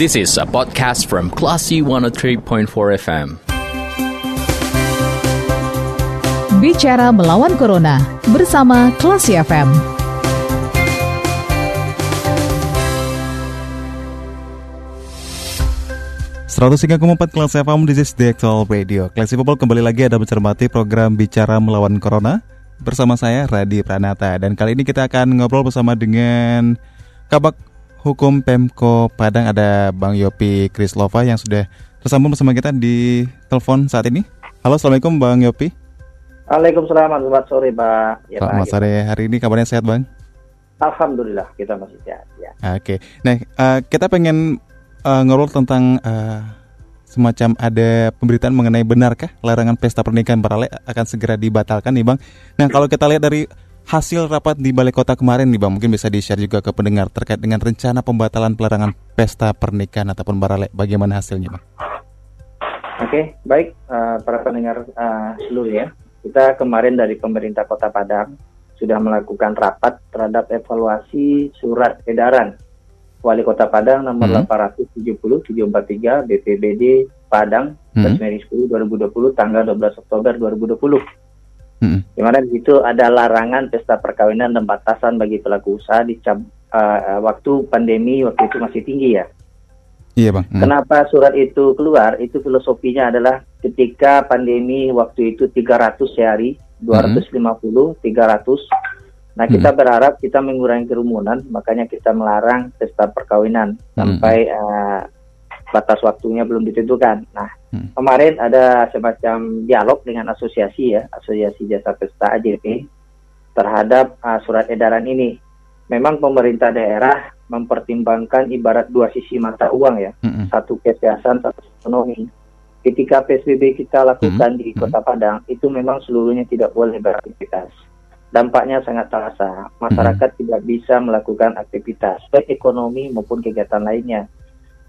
This is a podcast from Classy 103.4 FM. Bicara melawan Corona bersama Classy FM. Seratus empat kelas FM this is the actual radio. Classy People kembali lagi ada mencermati program Bicara Melawan Corona bersama saya Radi Pranata dan kali ini kita akan ngobrol bersama dengan Kabak Hukum Pemko Padang ada Bang Yopi Krislova yang sudah tersambung bersama kita di telepon saat ini. Halo, Assalamualaikum Bang Yopi. Waalaikumsalam, selamat sore Pak. Ya, selamat Pak, sore, hari ini kabarnya sehat Bang? Alhamdulillah, kita masih sehat ya. Oke, nah uh, kita pengen uh, ngobrol tentang uh, semacam ada pemberitaan mengenai benarkah larangan pesta pernikahan paralel akan segera dibatalkan nih Bang. Nah kalau kita lihat dari hasil rapat di Balai Kota kemarin nih Bang, mungkin bisa di-share juga ke pendengar terkait dengan rencana pembatalan pelarangan pesta pernikahan ataupun barale. Bagaimana hasilnya Bang? Oke, baik uh, para pendengar uh, seluruh ya. Kita kemarin dari pemerintah Kota Padang sudah melakukan rapat terhadap evaluasi surat edaran Wali Kota Padang nomor hmm. 870 743 BPBD Padang hmm. Mei 10 2020 tanggal 12 Oktober 2020. Hmm. Di mana di situ ada larangan pesta perkawinan dan batasan bagi pelaku usaha di uh, waktu pandemi waktu itu masih tinggi ya. Iya bang. Hmm. Kenapa surat itu keluar? Itu filosofinya adalah ketika pandemi waktu itu 300 sehari, 250, hmm. 300 Nah, kita hmm. berharap kita mengurangi kerumunan, makanya kita melarang pesta perkawinan hmm. sampai uh, batas waktunya belum ditentukan. Nah, hmm. kemarin ada semacam dialog dengan asosiasi ya, Asosiasi Jasa Pesta AJP terhadap uh, surat edaran ini. Memang pemerintah daerah mempertimbangkan ibarat dua sisi mata uang ya, hmm. satu kesehatan, satu ekonomi. Ketika PSBB kita lakukan hmm. di Kota Padang, itu memang seluruhnya tidak boleh beraktivitas dampaknya sangat terasa. Masyarakat hmm. tidak bisa melakukan aktivitas baik ekonomi maupun kegiatan lainnya.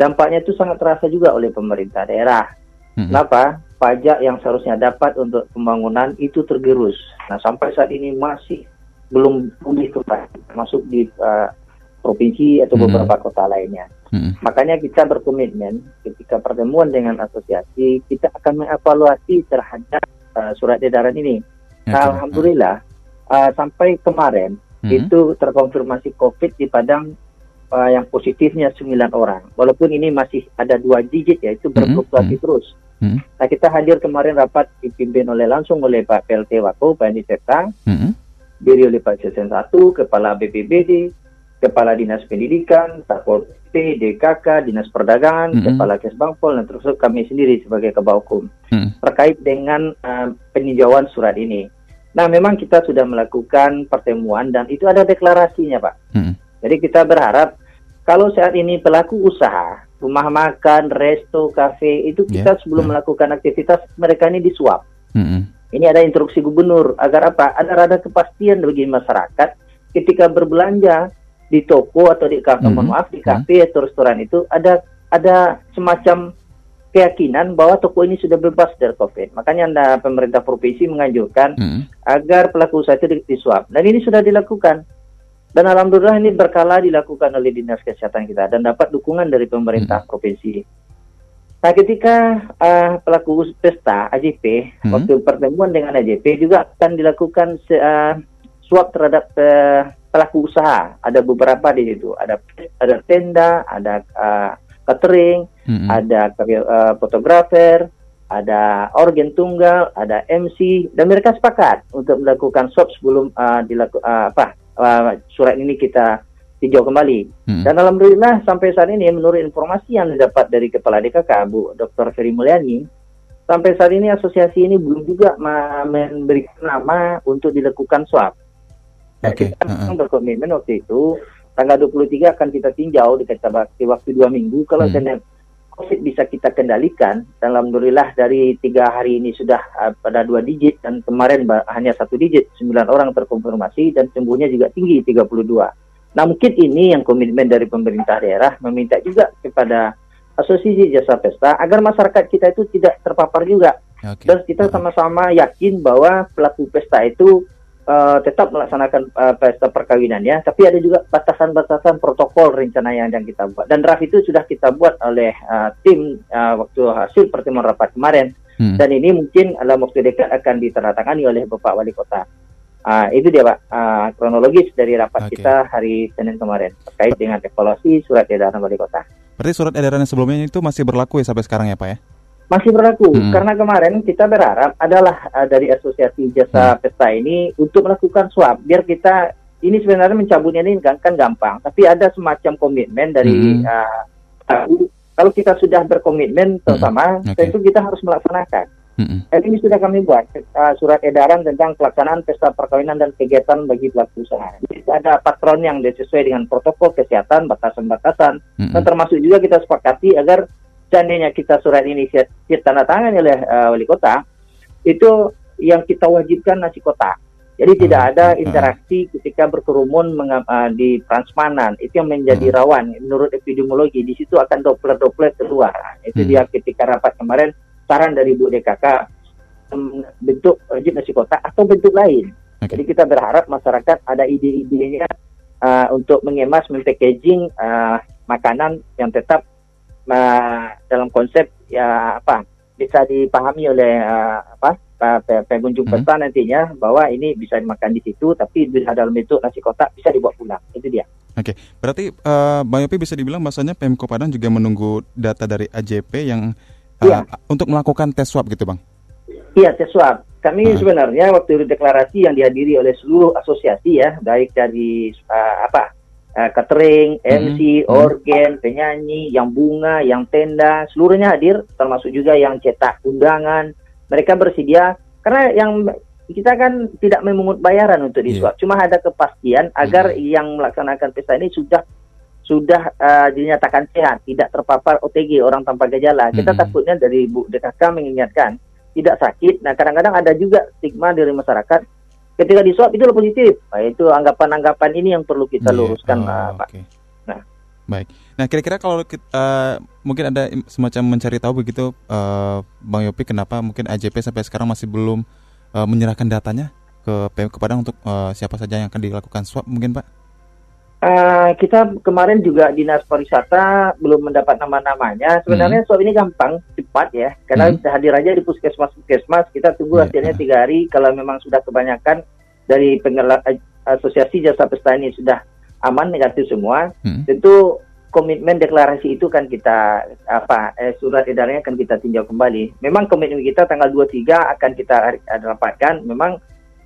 Dampaknya itu sangat terasa juga oleh pemerintah daerah. Hmm. Kenapa? Pajak yang seharusnya dapat untuk pembangunan itu tergerus. Nah, sampai saat ini masih belum pulih kembali, masuk di uh, provinsi atau beberapa hmm. kota lainnya. Hmm. Makanya kita berkomitmen ketika pertemuan dengan asosiasi, kita akan mengevaluasi terhadap uh, surat edaran ini. Nah, Alhamdulillah, uh, sampai kemarin hmm. itu terkonfirmasi COVID di Padang uh, yang positifnya 9 orang. Walaupun ini masih ada dua digit ya, itu berfluktuasi hmm. terus. Hmm. Nah kita hadir kemarin rapat dipimpin oleh langsung oleh Pak PLT Wako, Pak Andi Serta, hmm. diri oleh Pak Sesen 1, Kepala BPBD, Kepala Dinas Pendidikan, Satpol PP, DKK, Dinas Perdagangan, hmm. Kepala Kesbangpol, dan terus kami sendiri sebagai Kebau Hukum hmm. terkait dengan uh, peninjauan surat ini. Nah, memang kita sudah melakukan pertemuan dan itu ada deklarasinya, Pak. Hmm. Jadi kita berharap kalau saat ini pelaku usaha, rumah makan, resto, kafe itu kita yeah. sebelum yeah. melakukan aktivitas mereka ini disuap. Hmm. Ini ada instruksi gubernur agar apa? Ada rada kepastian bagi masyarakat ketika berbelanja di toko atau di kafe, hmm. maaf di kafe atau restoran itu ada ada semacam keyakinan bahwa toko ini sudah bebas dari COVID. Makanya anda pemerintah provinsi menganjurkan hmm. agar pelaku usaha itu disuap. Dan ini sudah dilakukan. Dan alhamdulillah ini berkala dilakukan oleh dinas kesehatan kita dan dapat dukungan dari pemerintah hmm. provinsi. Nah, ketika uh, pelaku pesta AJP hmm. waktu pertemuan dengan AJP juga akan dilakukan uh, suap terhadap uh, pelaku usaha. Ada beberapa di situ. Ada ada tenda, ada uh, catering, hmm. ada uh, fotografer, ada organ tunggal, ada MC, dan mereka sepakat untuk melakukan swab sebelum uh, dilaku, uh, apa uh, surat ini kita tinjau kembali. Hmm. Dan alhamdulillah sampai saat ini menurut informasi yang didapat dari kepala DKK Bu Dr. Ferry Mulyani, sampai saat ini asosiasi ini belum juga memberikan nama untuk dilakukan swab. Oke. Okay. Kita uh -uh. berkomitmen waktu itu tanggal 23 akan kita tinjau di waktu dua minggu kalau hmm. COVID bisa kita kendalikan dan alhamdulillah dari tiga hari ini sudah uh, pada dua digit dan kemarin hanya satu digit sembilan orang terkonfirmasi dan sembuhnya juga tinggi 32. Nah mungkin ini yang komitmen dari pemerintah daerah meminta juga kepada asosiasi jasa pesta agar masyarakat kita itu tidak terpapar juga. Okay. Dan kita sama-sama yakin bahwa pelaku pesta itu uh, tetap melaksanakan uh, pesta perkawinannya, tapi ada juga batasan-batasan protokol rencana yang, yang kita buat. Dan draft itu sudah kita buat oleh uh, tim uh, waktu hasil pertemuan rapat kemarin. Hmm. Dan ini mungkin dalam waktu dekat akan ditandatangani oleh Bapak Wali Kota. Uh, itu dia Pak, uh, kronologis dari rapat okay. kita hari Senin kemarin terkait dengan evaluasi surat edaran Wali Kota. Berarti surat edaran sebelumnya itu masih berlaku ya sampai sekarang ya Pak ya? Masih berlaku, hmm. karena kemarin kita berharap adalah uh, dari Asosiasi Jasa hmm. Pesta ini untuk melakukan swab, biar kita, ini sebenarnya mencabutnya ini kan, kan gampang, tapi ada semacam komitmen dari hmm. uh, kalau kita sudah berkomitmen bersama, hmm. okay. tentu kita harus melaksanakan. Hmm. Dan ini sudah kami buat uh, surat edaran tentang pelaksanaan pesta perkawinan dan kegiatan bagi pelaku usaha. Jadi ada patron yang sesuai dengan protokol kesehatan, batasan-batasan, hmm. dan termasuk juga kita sepakati agar seandainya kita surat ini tanda tangan oleh uh, wali kota, itu yang kita wajibkan nasi kota. Jadi hmm. tidak ada interaksi ketika berkerumun uh, di transmanan. Itu yang menjadi hmm. rawan. Menurut epidemiologi, di situ akan doplet-doplet keluar. Itu hmm. dia ketika rapat kemarin, saran dari Bu DKK, bentuk wajib nasi kota atau bentuk lain. Okay. Jadi kita berharap masyarakat ada ide-idenya uh, untuk mengemas, packaging uh, makanan yang tetap uh, dalam konsep ya apa bisa dipahami oleh uh, apa pengunjung hmm. pesta nantinya bahwa ini bisa dimakan di situ tapi bisa dalam bentuk nasi kotak bisa dibawa pulang itu dia. Oke, berarti uh, Bang Yopi bisa dibilang bahasanya Pemko Padang juga menunggu data dari AJP yang uh, ya. untuk melakukan tes swab gitu Bang? Iya tes swab. Kami uh. sebenarnya waktu deklarasi yang dihadiri oleh seluruh asosiasi ya, baik dari uh, apa uh, catering, MC, hmm. organ, penyanyi, yang bunga, yang tenda, seluruhnya hadir, termasuk juga yang cetak undangan, mereka bersedia karena yang kita kan tidak memungut bayaran untuk disuap, yeah. cuma ada kepastian agar mm yang melaksanakan pesta ini sudah sudah uh, dinyatakan sehat, tidak terpapar OTG orang tanpa gejala. Kita mm takutnya dari Bu DKK mengingatkan tidak sakit. Nah kadang-kadang ada juga stigma dari masyarakat ketika disuap itu positif. Nah, itu anggapan-anggapan ini yang perlu kita iya. luruskan, yeah. oh, Pak. Okay. Baik. Nah, kira-kira kalau kita, uh, eh, mungkin ada semacam mencari tahu begitu, uh, Bang Yopi, kenapa mungkin AJP sampai sekarang masih belum uh, menyerahkan datanya ke PM Padang untuk uh, siapa saja yang akan dilakukan swab, mungkin Pak? Uh, kita kemarin juga dinas pariwisata belum mendapat nama-namanya. Sebenarnya hmm. swab ini gampang, cepat ya, karena hmm. hadir aja di puskesmas puskesmas. Kita tunggu yeah. hasilnya tiga hari. Kalau memang sudah kebanyakan dari penggelar asosiasi jasa pesta ini sudah aman negatif semua, hmm. tentu komitmen deklarasi itu kan kita apa eh, surat edarannya akan kita tinjau kembali. Memang komitmen kita tanggal 23 akan kita dapatkan. Memang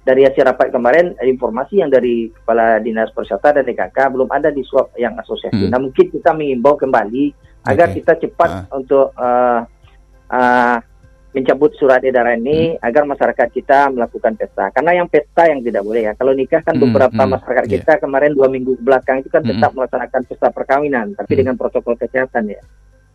dari hasil rapat kemarin informasi yang dari kepala dinas pariwisata dan DKK belum ada di swab yang asosiasi. Hmm. Nah mungkin kita mengimbau kembali agar kita cepat uh. untuk uh, uh, mencabut surat edaran ini hmm. agar masyarakat kita melakukan pesta. Karena yang pesta yang tidak boleh ya. Kalau nikah kan hmm, beberapa hmm, masyarakat yeah. kita kemarin dua minggu belakang itu kan hmm. tetap melaksanakan pesta perkawinan, tapi hmm. dengan protokol kesehatan ya.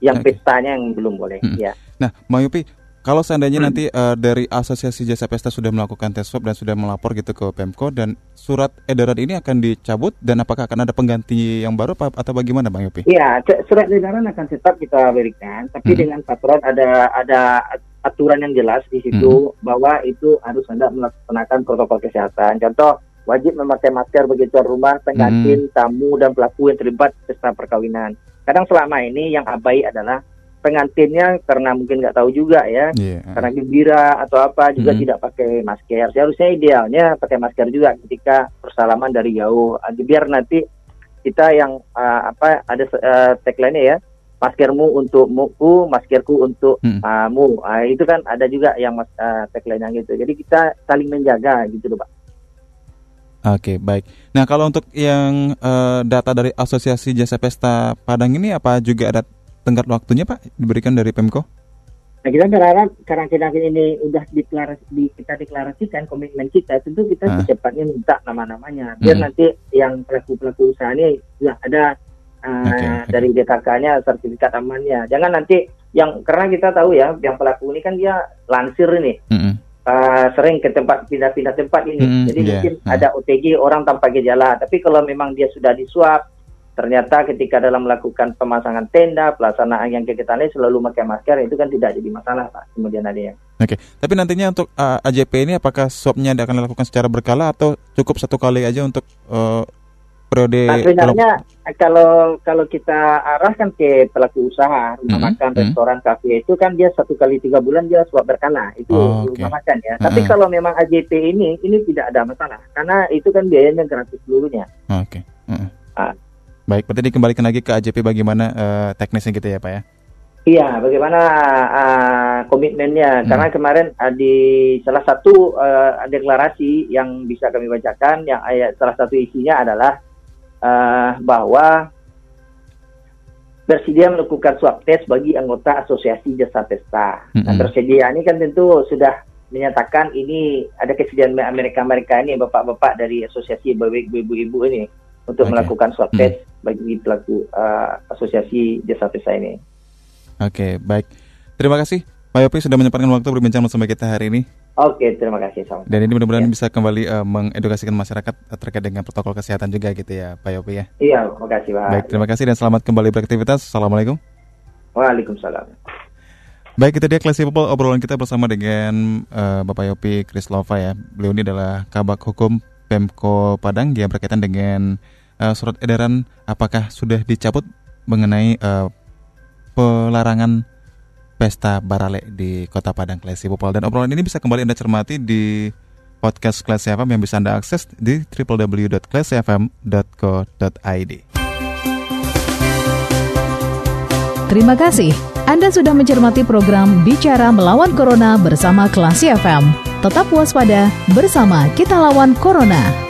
Yang okay. pestanya yang belum boleh. Hmm. Ya. Nah, Mayupi, kalau seandainya hmm. nanti uh, dari Asosiasi Jasa Pesta sudah melakukan tes swab dan sudah melapor gitu ke Pemko dan surat edaran ini akan dicabut dan apakah akan ada pengganti yang baru atau bagaimana Bang Yopi? Iya, surat edaran akan tetap kita berikan, tapi hmm. dengan patron ada ada aturan yang jelas di situ hmm. bahwa itu harus anda melaksanakan protokol kesehatan. Contoh wajib memakai masker begitu rumah, pengantin, hmm. tamu dan pelaku yang terlibat pesta perkawinan. Kadang selama ini yang abai adalah pengantinnya karena mungkin nggak tahu juga ya, yeah. karena gembira atau apa juga hmm. tidak pakai masker. Seharusnya idealnya pakai masker juga ketika persalaman dari jauh, biar nanti kita yang uh, apa ada uh, tagline ya maskermu untuk muku, maskerku untuk hmm. uh, mu. Uh, itu kan ada juga yang mas, uh, tagline yang gitu. Jadi kita saling menjaga gitu loh, Pak. Oke, baik. Nah, kalau untuk yang uh, data dari Asosiasi Jasa Pesta Padang ini apa juga ada tenggat waktunya, Pak, diberikan dari Pemko? Nah, kita berharap karantina ini udah deklarasi, di, kita deklarasikan komitmen kita, tentu kita ah. secepatnya minta nama-namanya, biar hmm. nanti yang pelaku-pelaku usaha ini sudah ada uh, okay, okay. dari DKK-nya sertifikat amannya. Jangan nanti yang karena kita tahu ya, yang pelaku ini kan dia lansir ini. Mm -hmm. uh, sering ke tempat pindah-pindah tempat ini. Mm, Jadi yeah. mungkin mm. ada OTG orang tanpa gejala, tapi kalau memang dia sudah disuap ternyata ketika dalam melakukan pemasangan tenda, pelaksanaan yang kegiatan lain selalu pakai masker itu kan tidak jadi masalah Pak. Kemudian ada yang. Oke, tapi nantinya untuk uh, AJP ini apakah swabnya akan dilakukan secara berkala atau cukup satu kali aja untuk uh, periode nah, sebenarnya kalau kalau kita arahkan ke pelaku usaha rumah mm -hmm. makan mm-hmm. restoran kafe itu kan dia satu kali tiga bulan dia swab berkala itu oh, okay. rumah makan ya mm -hmm. tapi kalau memang AJP ini ini tidak ada masalah karena itu kan biayanya gratis seluruhnya oke okay. mm -hmm. ah. Baik berarti dikembalikan lagi ke AJP bagaimana uh, teknisnya gitu ya pak ya Iya, bagaimana uh, komitmennya? Hmm. Karena kemarin uh, di salah satu uh, deklarasi yang bisa kami bacakan, yang ayat salah satu isinya adalah uh, bahwa bersedia melakukan swab test bagi anggota asosiasi jasa pesta. Mm-hmm. Nah, bersedia ini kan tentu sudah menyatakan ini ada kesediaan mereka-mereka ini bapak-bapak dari asosiasi ibu-ibu ini untuk okay. melakukan swab test mm. Bagi pelaku uh, asosiasi jasa pesta ini. Oke, okay, baik. Terima kasih Pak Yopi sudah menyempatkan waktu berbincang bersama kita hari ini. Oke, terima kasih. Sama. Dan ini mudah-mudahan ya. bisa kembali uh, mengedukasikan masyarakat terkait dengan protokol kesehatan juga gitu ya, Pak Yopi ya. Iya, terima kasih Pak. Baik, terima kasih dan selamat kembali beraktivitas. Assalamualaikum. Waalaikumsalam. Baik, itu dia Classy People obrolan kita bersama dengan uh, Bapak Yopi Krislova ya. Beliau ini adalah Kabak Hukum Pemko Padang yang berkaitan dengan uh, surat edaran apakah sudah dicabut mengenai uh, pelarangan Pesta Barale di Kota Padang Klesi Popol dan obrolan ini bisa kembali Anda cermati di podcast Klesi FM yang bisa Anda akses di www.klasifm.co.id. Terima kasih. Anda sudah mencermati program Bicara Melawan Corona bersama Klasi FM. Tetap waspada bersama kita lawan Corona.